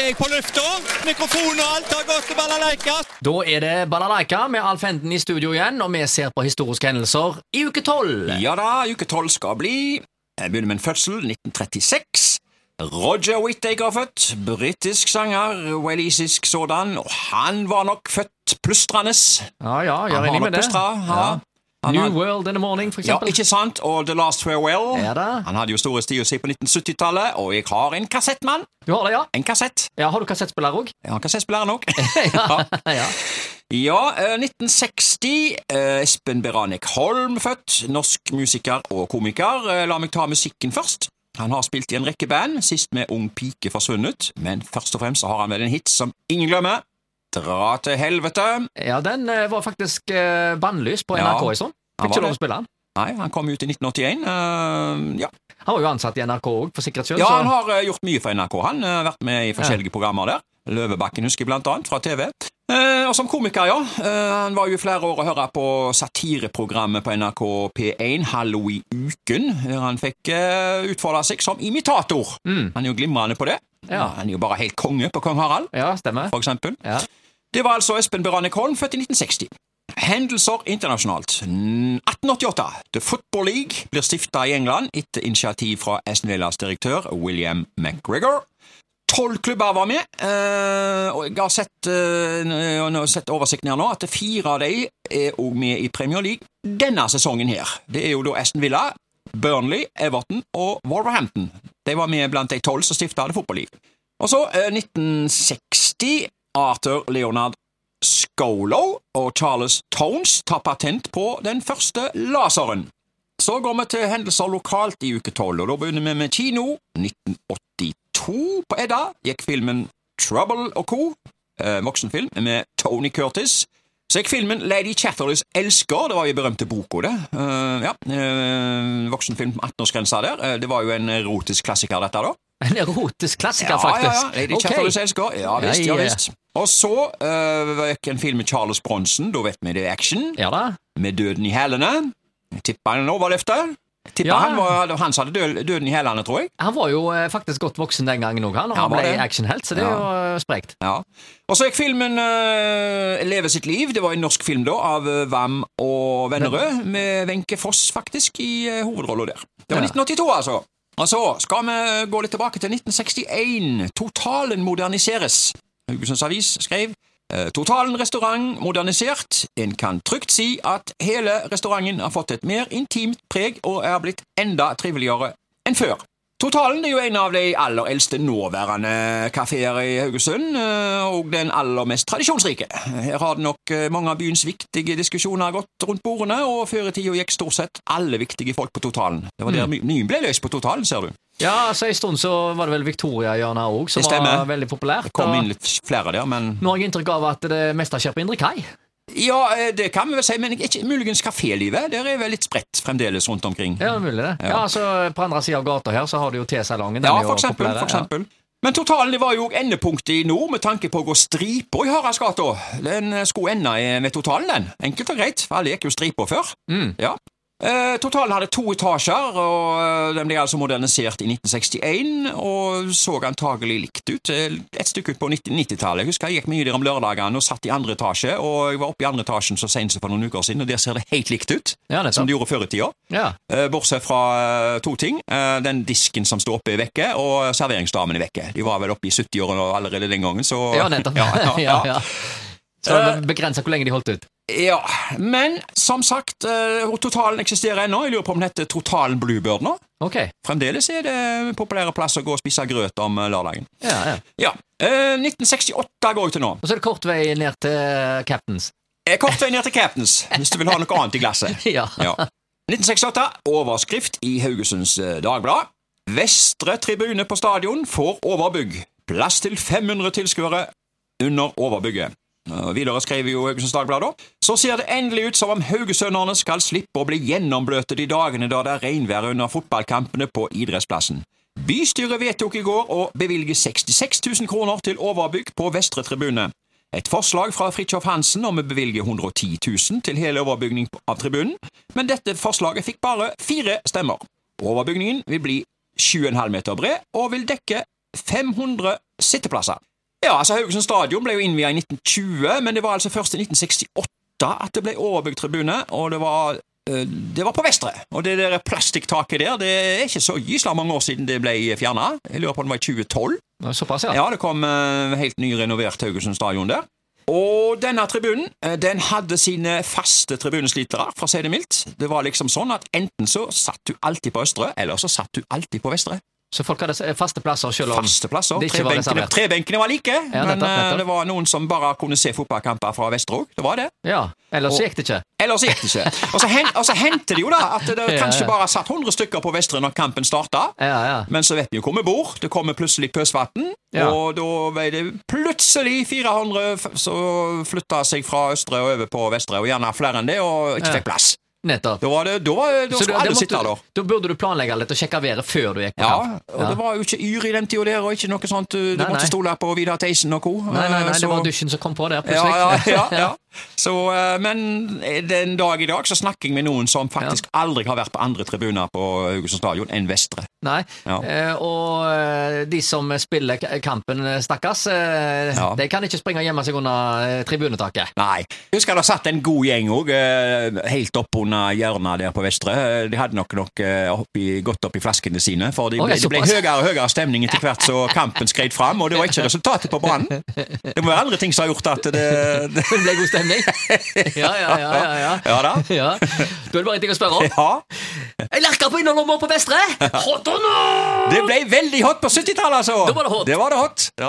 er jeg på lufta. Mikrofon og alt har gått til balalaika. Da er det Balalaika med Alf Henden i studio igjen, og vi ser på historiske hendelser i uke tolv. Ja da, uke tolv skal bli Jeg begynner med en fødsel, 1936. Roger Whittaker født. Britisk sanger, walisisk sådan. Og han var nok født plustrende. Ja, ja, jeg er enig med det. plystra. Ja. New har- World in the Morning, for Ja, ikke sant? Og The Last Farewell. Ja det? Han hadde jo store sti å si på 1970-tallet, og jeg har en kassettmann. Du har det, ja? En kassett. ja har du kassettspiller òg? Jeg har kassettspiller nok. ja. ja. Ja, eh, 1960. eh, Espen Beranek Holm født. Norsk musiker og komiker. Eh, La meg ta musikken først. Han har spilt i en rekke band, sist med Ung pike forsvunnet, men først og fremst har han vel en hit som ingen glemmer. Dra til helvete. Ja, den eh, var faktisk uh, bannlyst på Ja, NRK i sånn. han Fikk var ikke lov det. å spille den. Nei, han kom ut i 1981. eh, ja. Han var jo ansatt i NRK òg, for sikkerhets skyld. ja, han har eh, gjort mye for NRK. Han har vært med i forskjellige programmer der. Løvebakken husker jeg blant annet, fra TV. Eh, og som komiker, ja. Eh, han var jo i flere år å høre på satireprogrammet på NRK P1, Hallo i uken, der han fikk uh, utfolde seg som imitator. Mm. Han er jo glimrende på det. Ja. Han er jo bare helt konge på Kong Harald, Ja, stemmer. for eksempel. Ja. Det var altså Espen Beranek Holm, født i 1960. Hendelser internasjonalt. Mm, 1888. The Football League blir stifta i England etter initiativ fra Aston Villas direktør William McGregor. Tolv klubber var med, eh, og jeg har sett, uh, sett oversikten her nå, at fire av dem er også med i Premier League denne sesongen her. Det er jo da Aston Villa, Burnley, Everton og Wolverhampton. De var med blant de tolv som stifta The Football League. Og så eh, 1960. Arthur Leonard Scolo og Charles Tones tar patent på den første laseren. Så går vi til hendelser lokalt i uke tolv, og da begynner vi med kino. 1982 på Edda gikk filmen Trouble og Co., eh, voksenfilm med Tony Curtis. Så gikk filmen Lady Chatterleys elsker, det var jo berømte boka, det. Uh, ja, uh, Voksenfilm med 18-årsgrensa der. Uh, det var jo en erotisk klassiker, dette, da. En erotisk klassiker, Ja, faktisk. ja, ja. Lady Ok. Chatterleys elsker. Ja visst, Ja, ja visst. Og så uh, en film med Charles Bronson, da vet vi det er action, Ja da. med Døden i hælene. Tipper han overlevde. Tipper Ja. han var han som hadde død, Døden i hælene, tror jeg. Han var jo eh, faktisk godt voksen den gangen òg, han. Og han ble actionhelt, så det er jo eh, sprekt. Ja. Og så gikk filmen uh, Leve sitt liv. Det var en norsk film da, av Wam og Vennerød, med Wenche Foss faktisk i uh, hovedrollen der. Det var Ja. 1982, altså. Og så skal vi gå litt tilbake til 1961. Totalen moderniseres. Haugesunds Avis skrev eh, Totalen restaurant modernisert. En kan trygt si at hele restauranten har fått et mer intimt preg og er blitt enda triveligere enn før. Totalen er jo en av de aller eldste nåværende kafeer i Haugesund, eh, og den aller mest tradisjonsrike. Her har det nok eh, mange av byens viktige diskusjoner gått rundt bordene, og før i tida gikk stort sett alle viktige folk på Totalen. Det var der my- mye ble løst på Totalen, ser du. Ja, så En stund så var det vel Victoria-hjørnet òg, som var veldig populært. Det kom inn litt flere der, men Nå har jeg inntrykk av at det meste skjer på Indre Kai. Ja, eh, det kan vi vel si, men ikke, muligens kafélivet. Der er vel litt spredt fremdeles rundt omkring. Ja, mulig det. Ja, Ja. altså På andre sida av gata her så har du jo T-salongen. Ja, for eksempel. For eksempel. Men totalen det var jo endepunktet i nord med tanke på å gå striper i Haraldsgata. Den skulle ende med totalen, den. Enkelt og greit, for alle gikk jo striper før. Mm. Ja. Eh, totalen hadde to etasjer, og eh, den ble altså modernisert i 1961, og så antagelig likt ut eh, et stykke ut på 90-tallet. Jeg husker jeg gikk mye der om lørdagene og satt i andre etasje, og jeg var oppe i andre etasjen så sent som for noen uker siden, og der ser det helt likt ut, Ja, som det gjorde før i tida. Ja. Eh, Bortsett fra eh, to ting. Eh, Den disken som sto oppe er vekke, og serveringsdamen er vekke. De var vel oppe i 70-årene allerede den gangen, så ja, nettopp. Ja, ja, ja. ja. Så det begrensa hvor lenge de holdt ut. Ja, men som sagt, eh, Totalen eksisterer ennå. Jeg lurer på om den heter Totalen Bluebird nå. Okay. Fremdeles er det populære plass å gå og spise grøt om eh, lørdagen. Ja, ja. Ja, eh, 1968 går jeg til nå. Og så er det kort vei ned til Captains. Eh, Kort vei ned til Captains, hvis du vil ha noe annet i glasset. Ja. Ja. 1968, overskrift i Haugesunds eh, Dagblad. Vestre tribune på stadion får overbygg. Plass til 500 tilskuere under overbygget. Videre skrev jo Haugesunds Dagblad da. Så ser det endelig ut som om haugesønderne skal slippe å bli gjennombløte de dagene da det er regnvær under fotballkampene på idrettsplassen. Bystyret vedtok i går å bevilge 66 000 kroner til overbygg på vestre tribune. Et forslag fra Fridtjof Hansen om å bevilge 110 000 til hele overbygning av tribunen, men dette forslaget fikk bare fire stemmer. Overbygningen vil bli 7,5 meter bred og vil dekke 500 sitteplasser. Ja, altså Haugesund stadion ble jo innvia i 1920, men det var altså først i 1968 at det ble overbygd tribune, og det var eh, det var på Vestre, og det der plastiktaket der, det er ikke så gysla mange år siden det ble fjerna. Jeg lurer på om det var i 2012. Såpass, ja. Ja, det kom eh, helt nyrenovert Haugesund stadion der. Og denne tribunen eh, den hadde sine faste tribuneslitere, for å si det mildt. Det var liksom sånn at enten så satt du alltid på Østre, eller så satt du alltid på Vestre. Så folk hadde faste plasser selv om Faste plasser. det ikke var Trebenkene, reservert. trebenkene var like, Ja, men nettopp, eh, nettopp. det var noen som bare kunne se fotballkamper fra Vesterålen. Det var det. Ja, ellers Og- gikk det ikke. Ellers gikk det ikke. Og så, hen, og så hendte det jo da at det kanskje ja. bare satt 100 stykker på Vestre når kampen starta. Ja, ja. Men så vet vi jo hvor vi bor. Det kommer plutselig pøsvann, og da var det plutselig 400 som flytta seg fra Østre og over på Vestre, og gjerne flere enn det, og ikke fikk plass. Nettopp. Da, var det, da, var, da skulle alle sitte der, da. Da burde du planlegge litt og sjekke været før du gikk på Ja, kamp. og det var jo ikke Yr i den tida der, og ikke noe sånt. Du, du Nei, måtte stole på Vidar Theisen og co. Nei, nei, nei, så... det var dusjen som kom på der plutselig. ja, ja, ja. Så, eh, men den dag i dag så snakker jeg med noen som faktisk aldri har vært på andre tribuner på Haugesund stadion enn Vestre. Nei, Ja. eh, og eh, de som spiller kampen, eh, stakkars, eh, Ja. de kan ikke springe og gjemme seg under eh, tribunetaket. Nei. Jeg husker det satt en god gjeng òg, helt opp under hjørnet der på Vestre. De hadde nok, nok eh, oppi, gått opp i flaskene sine, for det ble, det ble høyere og høyere stemning etter hvert så kampen skred fram, og det var ikke resultatet på Brann. Det må være andre ting som har gjort at det, det Det ble god stemning. Ja, ja, ja. ja, ja. Ja da. Ja. Da er det bare en ting å spørre om. Ja. Jeg lerka på innerlomma på Vestre! Hot or no? Det ble veldig hot på 70-tallet, altså! Da var det hot. Det var det hot. Ja.